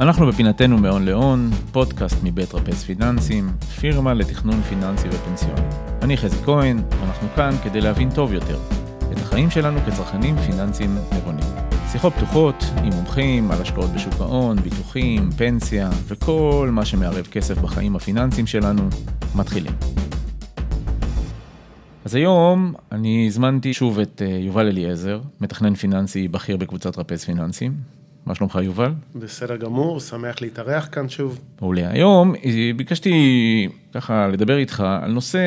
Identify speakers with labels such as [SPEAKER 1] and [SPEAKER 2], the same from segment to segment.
[SPEAKER 1] אנחנו בפינתנו מהון להון, פודקאסט מבית רפס פיננסים, פירמה לתכנון פיננסי ופנסיוני. אני חזי כהן, ואנחנו כאן כדי להבין טוב יותר את החיים שלנו כצרכנים פיננסיים נבונים. שיחות פתוחות עם מומחים על השקעות בשוק ההון, ביטוחים, פנסיה וכל מה שמערב כסף בחיים הפיננסיים שלנו, מתחילים. אז היום אני הזמנתי שוב את אה, יובל אליעזר, מתכנן פיננסי בכיר בקבוצת רפז פיננסים. מה שלומך יובל?
[SPEAKER 2] בסדר גמור, שמח להתארח כאן שוב.
[SPEAKER 1] מעולה. היום אה, ביקשתי ככה לדבר איתך על נושא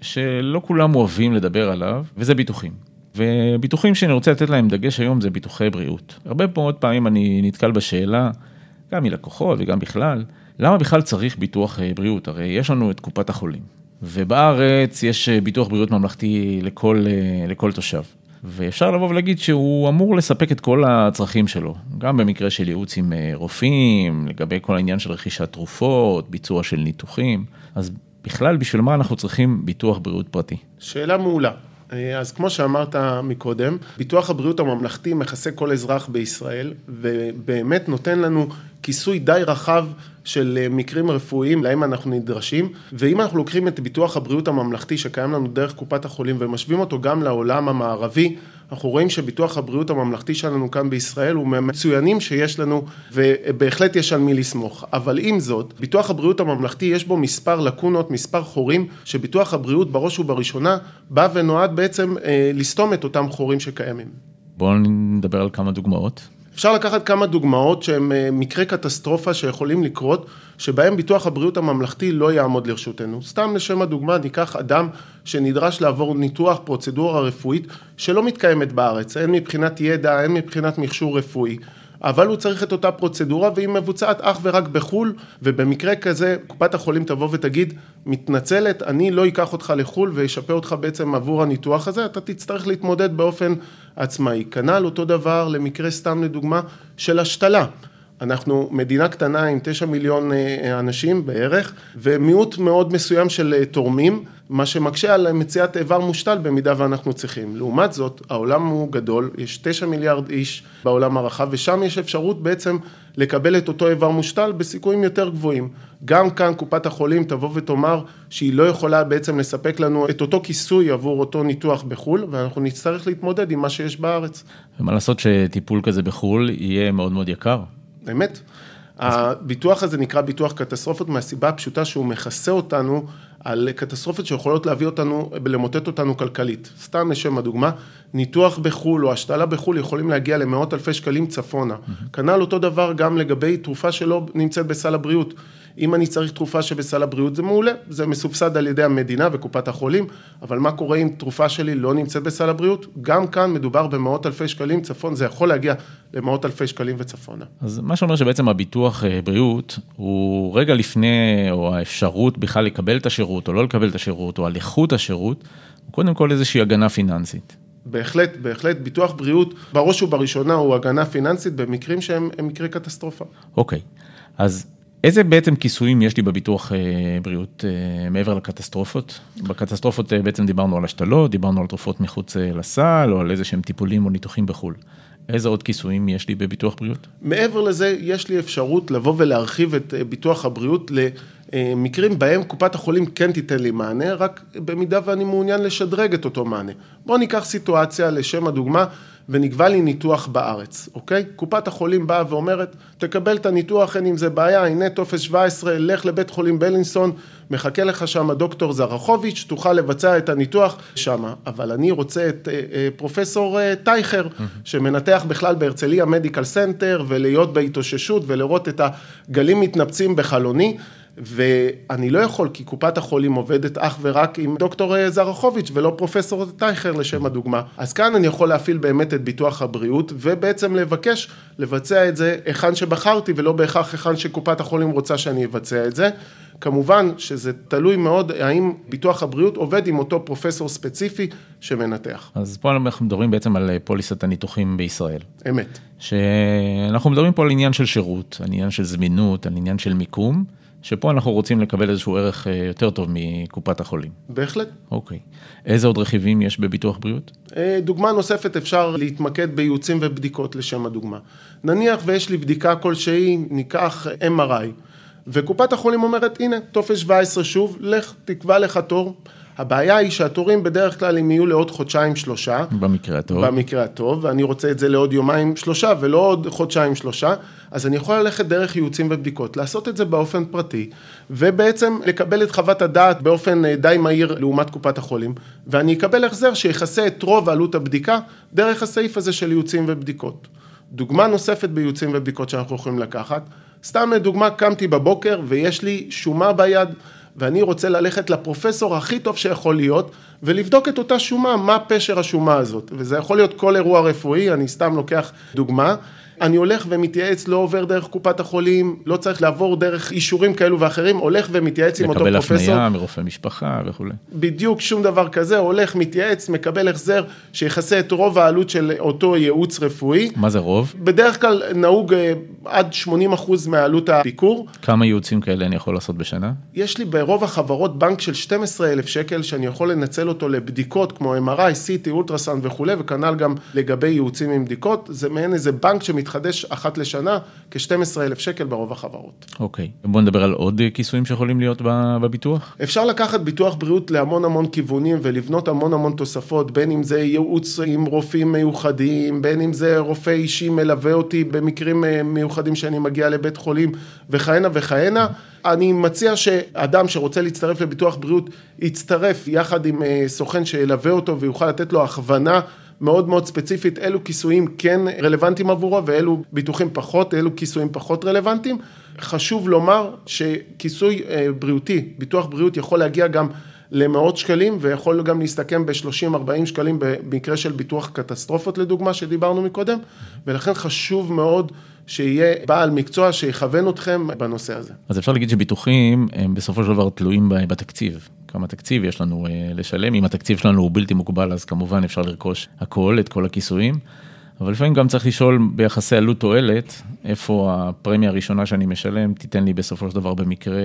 [SPEAKER 1] שלא כולם אוהבים לדבר עליו, וזה ביטוחים. וביטוחים שאני רוצה לתת להם דגש היום זה ביטוחי בריאות. הרבה מאוד פעמים אני נתקל בשאלה, גם מלקוחות וגם בכלל, למה בכלל צריך ביטוח אה, בריאות? הרי יש לנו את קופת החולים, ובארץ יש אה, ביטוח בריאות ממלכתי לכל, לכל תושב. ואפשר לבוא ולהגיד שהוא אמור לספק את כל הצרכים שלו, גם במקרה של ייעוץ עם רופאים, לגבי כל העניין של רכישת תרופות, ביצוע של ניתוחים, אז בכלל בשביל מה אנחנו צריכים ביטוח בריאות פרטי?
[SPEAKER 2] שאלה מעולה. אה, אז כמו שאמרת מקודם, ביטוח הבריאות הממלכתי מכסה כל אזרח בישראל, ובאמת נותן לנו כיסוי די רחב של אה, מקרים רפואיים להם אנחנו נדרשים, ואם אנחנו לוקחים את ביטוח הבריאות הממלכתי שקיים לנו דרך קופת החולים ומשווים אותו גם לעולם המערבי, אנחנו רואים שביטוח הבריאות הממלכתי שלנו כאן בישראל הוא מהמצוינים שיש לנו ובהחלט יש על מי לסמוך. אבל עם זאת, ביטוח הבריאות הממלכתי יש בו מספר לקונות, מספר חורים, שביטוח הבריאות בראש ובראשונה בא ונועד בעצם אה, לסתום את אותם חורים שקיימים.
[SPEAKER 1] בואו נדבר על כמה דוגמאות.
[SPEAKER 2] אפשר לקחת כמה דוגמאות שהם אה, מקרי קטסטרופה שיכולים לקרות, שבהם ביטוח הבריאות הממלכתי לא יעמוד לרשותנו. סתם לשם הדוגמה, ניקח אדם שנדרש לעבור ניתוח, פרוצדורה רפואית, שלא מתקיימת בארץ, הן מבחינת ידע, הן מבחינת מכשור רפואי. אבל הוא צריך את אותה פרוצדורה והיא מבוצעת אך ורק בחו"ל, ובמקרה כזה קופת החולים תבוא ותגיד, מתנצלת, אני לא אקח אותך לחו"ל ואשפה אותך בעצם עבור הניתוח הזה, אתה תצטרך להתמודד באופן עצמאי. כנ"ל אותו דבר למקרה סתם לדוגמה של השתלה. אנחנו מדינה קטנה עם תשע מיליון אה, אנשים בערך, ומיעוט מאוד מסוים של אה, תורמים, מה שמקשה על מציאת איבר מושתל במידה ואנחנו צריכים. לעומת זאת, העולם הוא גדול, יש תשע מיליארד איש בעולם הרחב, ושם יש אפשרות בעצם לקבל את אותו איבר מושתל בסיכויים יותר גבוהים. גם כאן קופת החולים תבוא ותאמר שהיא לא יכולה בעצם לספק לנו את אותו כיסוי עבור אותו ניתוח בחו"ל, ואנחנו נצטרך להתמודד עם מה שיש בארץ.
[SPEAKER 1] ומה לעשות שטיפול כזה בחו"ל יהיה מאוד מאוד יקר?
[SPEAKER 2] באמת. הביטוח הזה נקרא ביטוח קטסטרופות מהסיבה הפשוטה שהוא מכסה אותנו על קטסטרופות שיכולות להביא אותנו, למוטט אותנו כלכלית. סתם לשם הדוגמה, ניתוח בחו"ל או השתלה בחו"ל יכולים להגיע למאות אלפי שקלים צפונה. כנ"ל אותו דבר גם לגבי תרופה שלא נמצאת בסל הבריאות. אם אני צריך תרופה שבסל הבריאות זה מעולה, זה מסובסד על ידי המדינה וקופת החולים, אבל מה קורה אם תרופה שלי לא נמצאת בסל הבריאות? גם כאן מדובר במאות אלפי שקלים צפון, זה יכול להגיע למאות אלפי שקלים וצפונה.
[SPEAKER 1] אז מה שאומר שבעצם הביטוח אה, בריאות הוא רגע לפני, או האפשרות בכלל לקבל את השירות או לא לקבל את השירות, או על איכות השירות, הוא קודם כל איזושהי הגנה פיננסית.
[SPEAKER 2] בהחלט, בהחלט, ביטוח בריאות בראש ובראשונה הוא הגנה פיננסית במקרים שהם מקרי קטסטרופה.
[SPEAKER 1] אוקיי, אז איזה בעצם כיסויים יש לי בביטוח אה, בריאות אה, מעבר לקטסטרופות? בקטסטרופות אה, בעצם דיברנו על השתלות, דיברנו על תרופות מחוץ לסל, או על איזה שהם טיפולים או ניתוחים בחו"ל. איזה עוד כיסויים יש לי בביטוח בריאות?
[SPEAKER 2] מעבר לזה, יש לי אפשרות לבוא ולהרחיב את ביטוח הבריאות למקרים בהם קופת החולים כן תיתן לי מענה, רק במידה ואני מעוניין לשדרג את אותו מענה. בואו ניקח סיטואציה לשם הדוגמה. ונקבע לי ניתוח בארץ, אוקיי? קופת החולים באה ואומרת, תקבל את הניתוח, אין עם זה בעיה, הנה טופס 17, לך לבית חולים בילינסון, מחכה לך שם דוקטור זרחוביץ', תוכל לבצע את הניתוח שם. אבל אני רוצה את אה, אה, פרופסור אה, טייכר, שמנתח בכלל בהרצליה Medical Center, ולהיות בהתאוששות ולראות את הגלים מתנפצים בחלוני. ואני לא יכול, כי קופת החולים עובדת אך ורק עם דוקטור אה, זרחוביץ' ולא פרופסור טייכר לשם הדוגמה. אז כאן אני יכול להפעיל באמת את ביטוח הבריאות, ובעצם לבקש לבצע את זה היכן שבחרתי, ולא בהכרח היכן שקופת החולים רוצה שאני אבצע את זה. כמובן שזה תלוי מאוד האם ביטוח הבריאות עובד עם אותו פרופסור ספציפי שמנתח.
[SPEAKER 1] אז פה אנחנו מדברים בעצם על פוליסת הניתוחים בישראל.
[SPEAKER 2] אמת.
[SPEAKER 1] שאנחנו מדברים פה על עניין של שירות, על עניין של זמינות, על עניין של מיקום. שפה אנחנו רוצים לקבל איזשהו ערך אה, יותר טוב מקופת החולים.
[SPEAKER 2] בהחלט.
[SPEAKER 1] אוקיי. איזה עוד רכיבים יש בביטוח בריאות?
[SPEAKER 2] אה, דוגמה נוספת, אפשר להתמקד בייעוצים ובדיקות לשם הדוגמה. נניח ויש לי בדיקה כלשהי, ניקח MRI, וקופת החולים אומרת, הנה, טופס 17 שוב, לך, תקבע לך תור. הבעיה היא שהתורים בדרך כלל הם יהיו לעוד חודשיים שלושה.
[SPEAKER 1] במקרה הטוב.
[SPEAKER 2] במקרה הטוב, ואני רוצה את זה לעוד יומיים שלושה ולא עוד חודשיים שלושה, אז אני יכול ללכת דרך ייעוצים ובדיקות, לעשות את זה באופן פרטי, ובעצם לקבל את חוות הדעת באופן אה, די מהיר לעומת קופת החולים, ואני אקבל החזר שיכסה את רוב עלות הבדיקה דרך הסעיף הזה של ייעוצים ובדיקות. דוגמה נוספת בייעוצים ובדיקות שאנחנו יכולים לקחת, סתם לדוגמה קמתי בבוקר ויש לי שומה ביד. ואני רוצה ללכת לפרופסור הכי טוב שיכול להיות, ולבדוק את אותה שומה, מה פשר השומה הזאת. וזה יכול להיות כל אירוע רפואי, אני סתם לוקח דוגמה. אני הולך ומתייעץ, לא עובר דרך קופת החולים, לא צריך לעבור דרך אישורים כאלו ואחרים, הולך ומתייעץ עם אותו פרופסור.
[SPEAKER 1] לקבל הפנייה מרופא משפחה וכולי.
[SPEAKER 2] בדיוק, שום דבר כזה, הולך, מתייעץ, מקבל החזר שיכסה את רוב העלות של אותו ייעוץ רפואי.
[SPEAKER 1] מה זה רוב?
[SPEAKER 2] בדרך כלל נהוג אה, עד 80 אחוז מעלות הביקור.
[SPEAKER 1] כמה ייעוצים כאלה אני יכול לעשות בשנה?
[SPEAKER 2] יש לי ברוב החברות בנק של 12 אלף שקל, שאני יכול לנצל אותו לבדיקות כמו MRI, CT, אולטרסאונד וכולי, וכנ"ל גם לגבי ייעוצים עם בדיקות. זה מעין איזה בנק שמתחדש אחת לשנה, כ-12 אלף שקל ברוב החברות.
[SPEAKER 1] אוקיי. בוא נדבר על עוד כיסויים שיכולים להיות בביטוח.
[SPEAKER 2] אפשר לקחת ביטוח בריאות להמון המון כיוונים ולבנות המון המון תוספות, בין אם זה ייעוץ עם רופאים מיוחדים, בין אם זה רופא אישי מלווה אותי במקרים אה, מיוחדים שאני מגיע לבית חולים וכהנה וכהנה. אני מציע שאדם שרוצה להצטרף לביטוח בריאות, יצטרף יחד עם אה, סוכן שילווה אותו ויוכל לתת לו הכוונה. מאוד מאוד ספציפית, אילו כיסויים כן רלוונטיים עבורו ואילו ביטוחים פחות, אילו כיסויים פחות רלוונטיים. חשוב לומר שכיסוי אה, בריאותי, ביטוח בריאות יכול להגיע גם למאות שקלים ויכול גם להסתכם ב-30-40 שקלים במקרה של ביטוח קטסטרופות לדוגמה שדיברנו מקודם ולכן חשוב מאוד שיהיה בעל מקצוע שיכוון אתכם בנושא הזה.
[SPEAKER 1] אז אפשר להגיד שביטוחים הם בסופו של דבר תלויים בתקציב. כמה תקציב יש לנו אה, לשלם, אם התקציב שלנו הוא בלתי מוגבל אז כמובן אפשר לרכוש הכל, את כל הכיסויים. אבל לפעמים גם צריך לשאול ביחסי עלות תועלת, איפה הפרמיה הראשונה שאני משלם תיתן לי בסופו של דבר במקרה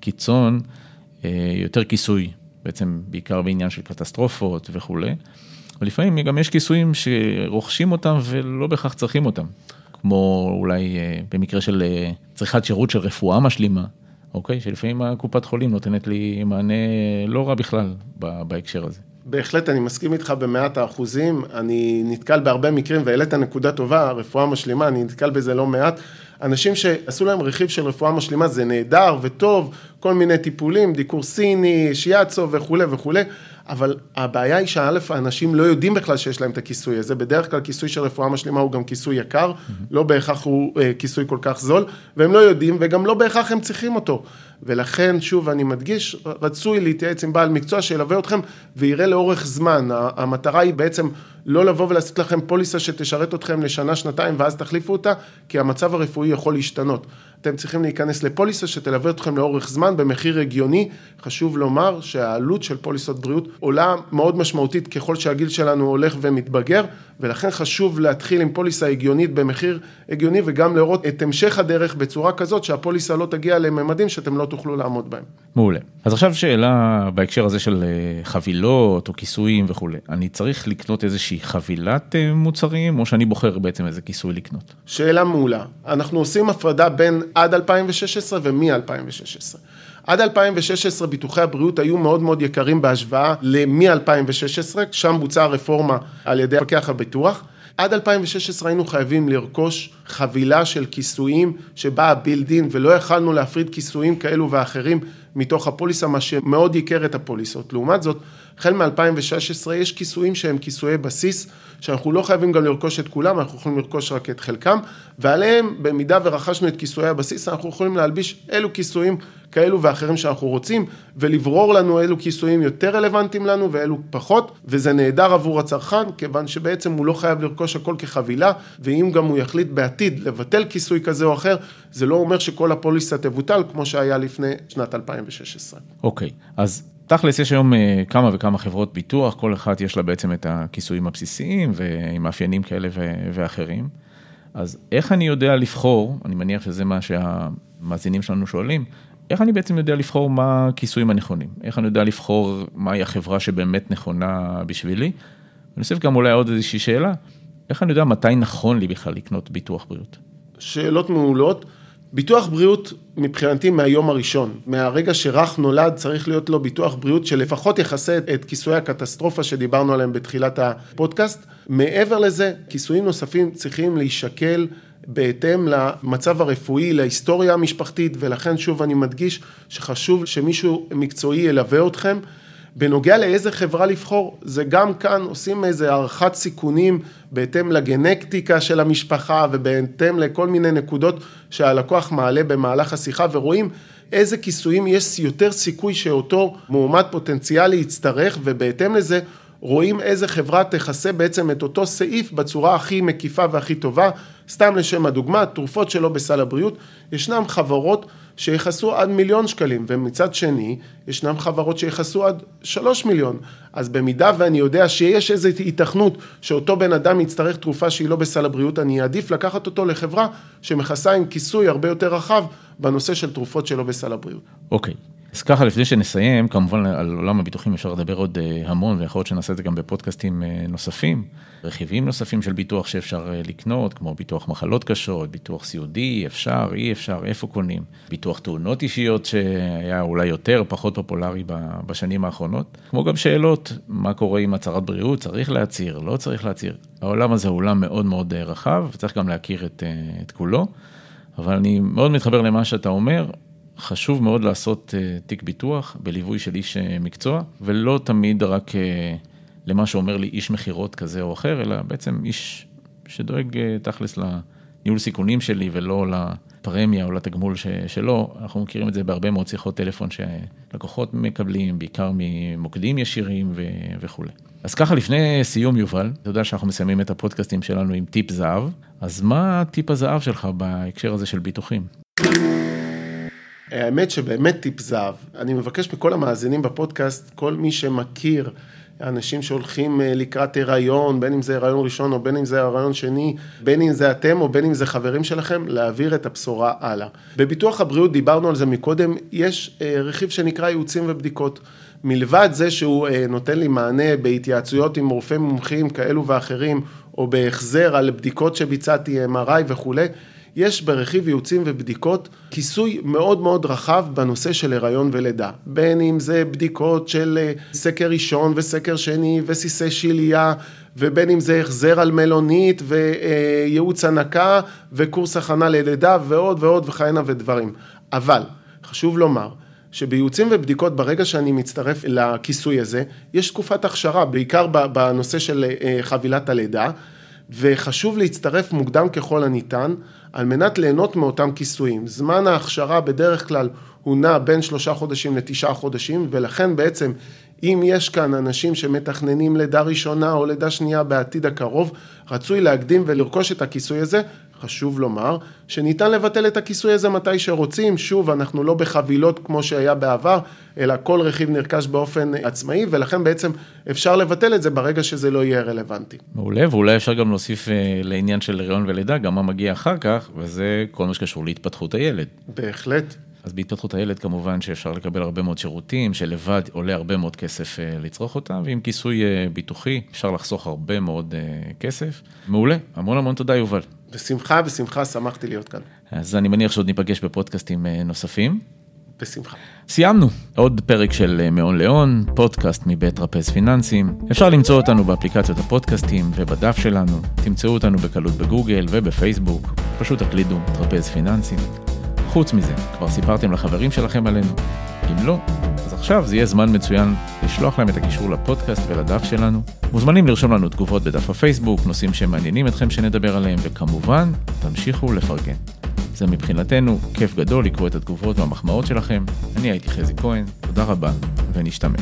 [SPEAKER 1] קיצון אה, יותר כיסוי, בעצם בעיקר בעניין של קטסטרופות וכולי. ולפעמים גם יש כיסויים שרוכשים אותם ולא בהכרח צריכים אותם. כמו אולי אה, במקרה של אה, צריכת שירות של רפואה משלימה, אוקיי? שלפעמים הקופת חולים נותנת לי מענה לא רע בכלל בהקשר הזה.
[SPEAKER 2] בהחלט אני מסכים איתך במאת האחוזים, אני נתקל בהרבה מקרים והעלית נקודה טובה, רפואה משלימה, אני נתקל בזה לא מעט. אנשים שעשו להם רכיב של רפואה משלימה זה נהדר וטוב, כל מיני טיפולים, דיקור סיני, שיאצו וכולי וכולי, אבל הבעיה היא שא', האנשים לא יודעים בכלל שיש להם את הכיסוי הזה, בדרך כלל כיסוי של רפואה משלימה הוא גם כיסוי יקר, mm-hmm. לא בהכרח הוא אה, כיסוי כל כך זול, והם לא יודעים וגם לא בהכרח הם צריכים אותו. ולכן, שוב, אני מדגיש, רצוי להתייעץ עם בעל מקצוע שילווה אתכם ויראה לאורך זמן. המטרה היא בעצם לא לבוא ולעשות לכם פוליסה שתשרת אתכם לשנה, שנתיים ואז תחליפו אותה, כי המצב הרפואי יכול להשתנות. אתם צריכים להיכנס לפוליסה שתלווה אתכם לאורך זמן במחיר הגיוני. חשוב לומר שהעלות של פוליסות בריאות עולה מאוד משמעותית ככל שהגיל שלנו הולך ומתבגר, ולכן חשוב להתחיל עם פוליסה הגיונית במחיר הגיוני וגם לראות את המשך הדרך בצורה כזאת שהפוליסה לא תגיע לממדים שאתם לא תוכלו לעמוד בהם.
[SPEAKER 1] מעולה. אז עכשיו שאלה בהקשר הזה של אה, חבילות או כיסויים וכולי. אני צריך לקנות איזושהי חבילת אה, מוצרים או שאני בוחר בעצם איזה כיסוי לקנות?
[SPEAKER 2] שאלה מעולה. אנחנו עושים הפרדה בין עד 2016 ומ-2016. עד 2016 ביטוחי הבריאות היו מאוד מאוד יקרים בהשוואה למ-2016, שם בוצעה רפורמה על ידי מפקח הביטוח. עד 2016 היינו חייבים לרכוש חבילה של כיסויים שבאה בילדין ולא יכלנו להפריד כיסויים כאלו ואחרים מתוך הפוליסה, מה שמאוד ייקר את הפוליסות. לעומת זאת, החל מ-2016 יש כיסויים שהם כיסויי בסיס, שאנחנו לא חייבים גם לרכוש את כולם, אנחנו יכולים לרכוש רק את חלקם, ועליהם, במידה ורכשנו את כיסויי הבסיס, אנחנו יכולים להלביש אילו כיסויים כאלו ואחרים שאנחנו רוצים, ולברור לנו אילו כיסויים יותר רלוונטיים לנו ואילו פחות, וזה נהדר עבור הצרכן, כיוון שבעצם הוא לא חייב לרכוש הכל כחבילה, ואם גם הוא יחליט בעתיד לבטל כיסוי כזה או אחר, זה לא אומר שכל הפוליסה תבוטל, כמו שהיה לפני שנת 2016.
[SPEAKER 1] אוקיי, okay, אז תכלס יש היום אה, כמה וכמה חברות ביטוח, כל אחת יש לה בעצם את הכיסויים הבסיסיים ועם מאפיינים כאלה ואחרים. אז איך אני יודע לבחור, אני מניח שזה מה שהמאזינים שלנו שואלים, איך אני בעצם יודע לבחור מה הכיסויים הנכונים? איך אני יודע לבחור מהי החברה שבאמת נכונה בשבילי? אני אוסיף גם אולי עוד איזושהי שאלה, איך אני יודע מתי נכון לי בכלל לקנות ביטוח בריאות?
[SPEAKER 2] שאלות מעולות. ביטוח בריאות מבחינתי מהיום הראשון, מהרגע שרך נולד צריך להיות לו ביטוח בריאות שלפחות יכסה את כיסויי הקטסטרופה שדיברנו עליהם בתחילת הפודקאסט. מעבר לזה, כיסויים נוספים צריכים להישקל בהתאם למצב הרפואי, להיסטוריה המשפחתית, ולכן שוב אני מדגיש שחשוב שמישהו מקצועי ילווה אתכם. בנוגע לאיזה חברה לבחור, זה גם כאן עושים איזה הערכת סיכונים בהתאם לגנטיקה של המשפחה ובהתאם לכל מיני נקודות שהלקוח מעלה במהלך השיחה ורואים איזה כיסויים יש יותר סיכוי שאותו מועמד פוטנציאלי יצטרך ובהתאם לזה רואים איזה חברה תכסה בעצם את אותו סעיף בצורה הכי מקיפה והכי טובה. סתם לשם הדוגמה, תרופות שלא בסל הבריאות, ישנם חברות שיכסו עד מיליון שקלים, ומצד שני, ישנם חברות שיכסו עד שלוש מיליון. אז במידה ואני יודע שיש איזו היתכנות שאותו בן אדם יצטרך תרופה שהיא לא בסל הבריאות, אני אעדיף לקחת אותו לחברה שמכסה עם כיסוי הרבה יותר רחב בנושא של תרופות שלא בסל הבריאות.
[SPEAKER 1] אוקיי. Okay. אז ככה, לפני שנסיים, כמובן על עולם הביטוחים אפשר לדבר עוד אה, המון, ויכול להיות שנעשה את זה גם בפודקאסטים אה, נוספים. רכיבים נוספים של ביטוח שאפשר אה, לקנות, כמו ביטוח מחלות קשות, ביטוח סיעודי, אפשר, אי אפשר, איפה קונים. ביטוח תאונות אישיות שהיה אולי יותר, פחות פופולרי בשנים האחרונות. כמו גם שאלות, מה קורה עם הצהרת בריאות, צריך להצהיר, לא צריך להצהיר. העולם הזה הוא עולם מאוד מאוד רחב, וצריך גם להכיר את, את כולו. אבל אני מאוד מתחבר למה שאתה אומר, חשוב מאוד לעשות uh, תיק ביטוח בליווי של איש uh, מקצוע, ולא תמיד רק uh, למה שאומר לי איש מכירות כזה או אחר, אלא בעצם איש שדואג תכלס לניהול סיכונים שלי ולא לפרמיה או לתגמול ש, שלו. אנחנו מכירים את זה בהרבה מאוד שיחות טלפון שלקוחות מקבלים, בעיקר ממוקדים ישירים ו, וכולי. אז ככה, לפני סיום, יובל, אתה יודע שאנחנו מסיימים את הפודקאסטים שלנו עם טיפ זהב, אז מה טיפ הזהב שלך בהקשר הזה של ביטוחים?
[SPEAKER 2] האמת שבאמת טיפ זהב. אני מבקש מכל המאזינים בפודקאסט, כל מי שמכיר אנשים שהולכים אה, לקראת הריון, בין אם זה הריון ראשון או בין אם זה הריון שני, בין אם זה אתם או בין אם זה חברים שלכם, להעביר את הבשורה הלאה. בביטוח הבריאות, דיברנו על זה מקודם, יש אה, רכיב שנקרא ייעוצים ובדיקות. מלבד זה שהוא אה, נותן לי מענה בהתייעצויות עם רופאי מומחים כאלו ואחרים, או בהחזר על בדיקות שביצעתי, MRI וכולי, יש ברכיב ייעוצים ובדיקות כיסוי מאוד מאוד רחב בנושא של הריון ולידה. בין אם זה בדיקות של אה, סקר ראשון וסקר שני וסיסי שלייה, ובין אם זה החזר על מלונית וייעוץ הנקה וקורס הכנה ללידה ועוד ועוד וכהנה ודברים. אבל חשוב לומר שבייעוצים ובדיקות ברגע שאני מצטרף לכיסוי הזה, יש תקופת הכשרה, בעיקר בנושא של אה, חבילת הלידה. וחשוב להצטרף מוקדם ככל הניתן על מנת ליהנות מאותם כיסויים. זמן ההכשרה בדרך כלל הוא נע בין שלושה חודשים לתשעה חודשים ולכן בעצם אם יש כאן אנשים שמתכננים לידה ראשונה או לידה שנייה בעתיד הקרוב, רצוי להקדים ולרכוש את הכיסוי הזה. חשוב לומר שניתן לבטל את הכיסוי הזה מתי שרוצים, שוב אנחנו לא בחבילות כמו שהיה בעבר, אלא כל רכיב נרכש באופן עצמאי ולכן בעצם אפשר לבטל את זה ברגע שזה לא יהיה רלוונטי.
[SPEAKER 1] מעולה ואולי אפשר גם להוסיף אה, לעניין של הריון ולידה גם מה מגיע אחר כך וזה כל מה שקשור להתפתחות הילד.
[SPEAKER 2] בהחלט.
[SPEAKER 1] אז בהתפתחות הילד כמובן שאפשר לקבל הרבה מאוד שירותים, שלבד עולה הרבה מאוד כסף אה, לצרוך אותם, ועם כיסוי אה, ביטוחי אפשר לחסוך הרבה מאוד כסף. מעולה, המון המון תודה יובל.
[SPEAKER 2] בשמחה, בשמחה, שמחתי להיות כאן.
[SPEAKER 1] אז אני מניח שעוד ניפגש בפודקאסטים נוספים.
[SPEAKER 2] בשמחה.
[SPEAKER 1] סיימנו, עוד פרק של מאון לאון, פודקאסט מבית רפז פיננסים. אפשר למצוא אותנו באפליקציות הפודקאסטים ובדף שלנו. תמצאו אותנו בקלות בגוגל ובפייסבוק, פשוט תקלידו טרפז פיננסים. חוץ מזה, כבר סיפרתם לחברים שלכם עלינו? אם לא, אז עכשיו זה יהיה זמן מצוין לשלוח להם את הקישור לפודקאסט ולדף שלנו. מוזמנים לרשום לנו תגובות בדף הפייסבוק, נושאים שמעניינים אתכם שנדבר עליהם, וכמובן, תמשיכו לפרגן. זה מבחינתנו כיף גדול לקרוא את התגובות והמחמאות שלכם. אני הייתי חזי כהן, תודה רבה, ונשתמע.